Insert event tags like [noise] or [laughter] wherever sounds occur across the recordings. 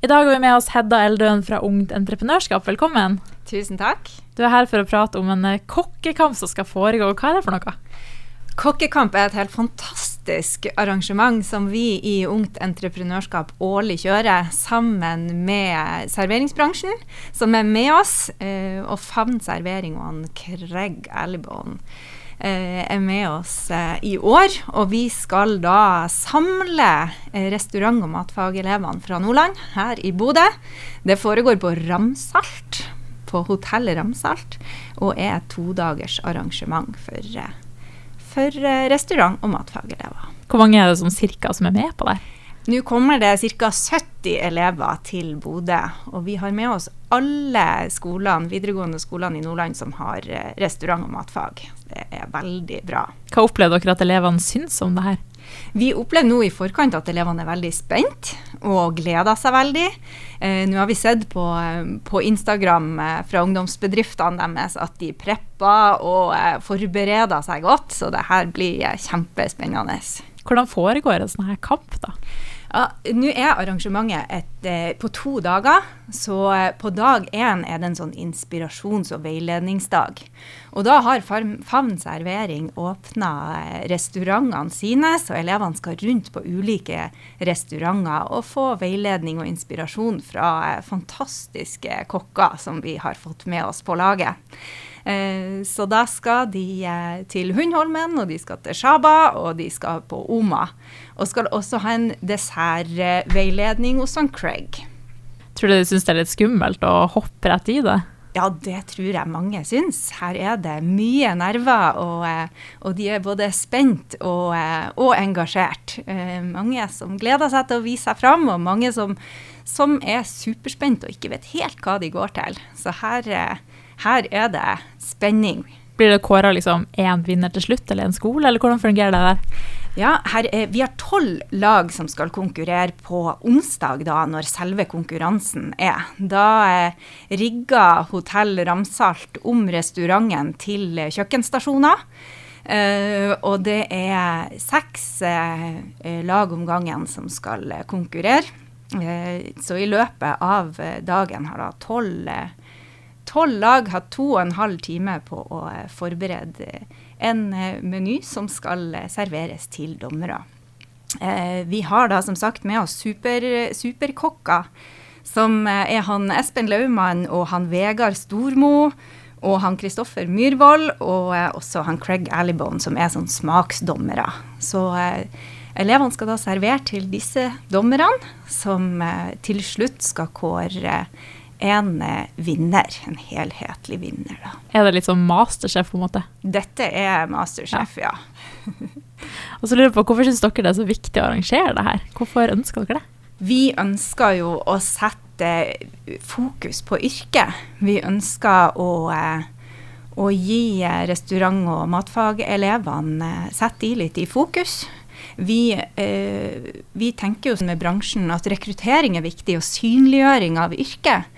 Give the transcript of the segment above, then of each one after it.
I dag har vi med oss Hedda Eldøen fra Ungt Entreprenørskap. Velkommen. Tusen takk. Du er her for å prate om en eh, kokkekamp som skal foregå. Hva er det for noe? Kokkekamp er et helt fantastisk arrangement som vi i Ungt Entreprenørskap årlig kjører sammen med serveringsbransjen, som er med oss. eh, Og Favn servering og Craig Allibon eh, er med oss eh, i år. Og vi skal da samle eh, restaurant- og matfagelevene fra Nordland her i Bodø. Det foregår på Ramsalt, på hotellet Ramsalt, og er et todagers arrangement for, eh, for eh, restaurant- og matfagelever. Hvor mange er det som cirka som er med på det? Nå kommer det ca. 70 elever til Bodø, og vi har med oss alle skolene, videregående skolene i Nordland som har eh, restaurant- og matfag. Er veldig bra. Hva opplevde dere at elevene syns om det her? Vi opplever nå i forkant at elevene er veldig spent og gleder seg veldig. Eh, nå har vi sett på, på Instagram eh, fra ungdomsbedriftene deres at de prepper og eh, forbereder seg godt, så det her blir eh, kjempespennende. Hvordan foregår en sånn her kamp, da? Ja, Nå er arrangementet et, eh, på to dager. Så eh, på dag én er det en sånn inspirasjons- og veiledningsdag. Og da har Favn servering åpna eh, restaurantene sine, så elevene skal rundt på ulike restauranter og få veiledning og inspirasjon fra eh, fantastiske kokker som vi har fått med oss på laget. Eh, Så da skal de eh, til Hundholmen, og de skal til Shaba, og de skal på Oma. Og skal også ha en dessertveiledning hos han Craig. Tror du de syns det er litt skummelt å hoppe rett i det? Ja, det tror jeg mange syns. Her er det mye nerver, og, eh, og de er både spent og, eh, og engasjert. Eh, Mange som gleder seg til å vise seg fram, og mange som, som er superspent og ikke vet helt hva de går til. Så her, her er det spenning. Blir det kåra liksom én vinner til slutt, eller en skole, eller hvordan fungerer det der? Ja, her er, Vi har tolv lag som skal konkurrere på onsdag, da, når selve konkurransen er. Da eh, rigger Hotell Ramsalt om restauranten til eh, kjøkkenstasjoner. Eh, og det er seks eh, eh, lag om gangen som skal eh, konkurrere. Så i løpet av dagen har da tolv eh, Tolv lag har to og en halv time på å eh, forberede en eh, meny som skal eh, serveres til dommere. Eh, vi har da som sagt med oss super, superkokker, som eh, er han Espen Laumann og han Vegard Stormo. Og han Kristoffer Myhrvold og eh, også han Craig Alibone, som er sånn smaksdommere. Så eh, elevene skal da servere til disse dommerne, som eh, til slutt skal kåre en eh, vinner. En helhetlig vinner, da. Er det litt sånn masterchef, på en måte? Dette er Masterchef, ja. [laughs] Og så lurer jeg på, Hvorfor syns dere det er så viktig å arrangere det her? Hvorfor ønsker dere det? Vi ønsker jo å sette fokus på yrket. Vi ønsker å, eh, å gi restaurant- og matfagelevene eh, Sette de litt i fokus. Vi, eh, vi tenker jo med bransjen at rekruttering er viktig, og synliggjøring av yrket.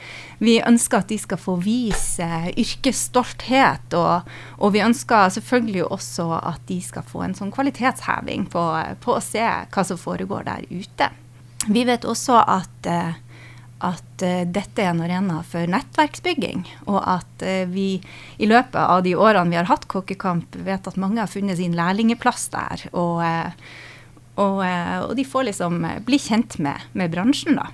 Vi ønsker at de skal få vise yrkesstolthet, og, og vi ønsker selvfølgelig også at de skal få en sånn kvalitetsheving på, på å se hva som foregår der ute. Vi vet også at, eh, at uh, dette er en arena for nettverksbygging, og at uh, vi i løpet av de årene vi har hatt Kokkekamp, vet at mange har funnet sin lærlingeplass der. Og, uh, og, og de får liksom bli kjent med, med bransjen, da.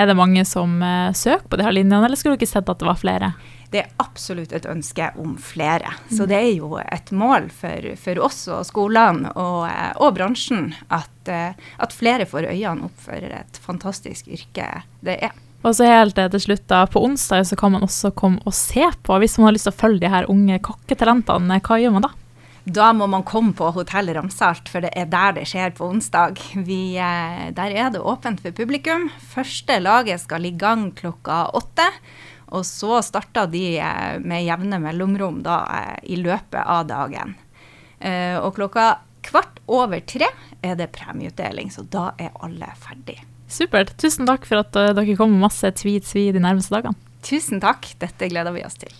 Er det mange som søker på de her linjene, eller skulle du ikke sett at det var flere? Det er absolutt et ønske om flere. Så det er jo et mål for, for oss og skolene og, og bransjen at, at flere får øynene opp for et fantastisk yrke det er. Og så helt til slutt, da, på onsdag så kan man også komme og se på. Hvis man har lyst til å følge de her unge kokketalentene, hva gjør man da? Da må man komme på Hotell Ramsalt, for det er der det skjer på onsdag. Vi, eh, der er det åpent for publikum. Første laget skal i gang klokka åtte. Og så starter de eh, med jevne mellomrom da, eh, i løpet av dagen. Og klokka kvart over tre er det premieutdeling, så da er alle ferdig. Supert. Tusen takk for at eh, dere kom med masse tweets vi de nærmeste dagene. Tusen takk, dette gleder vi oss til.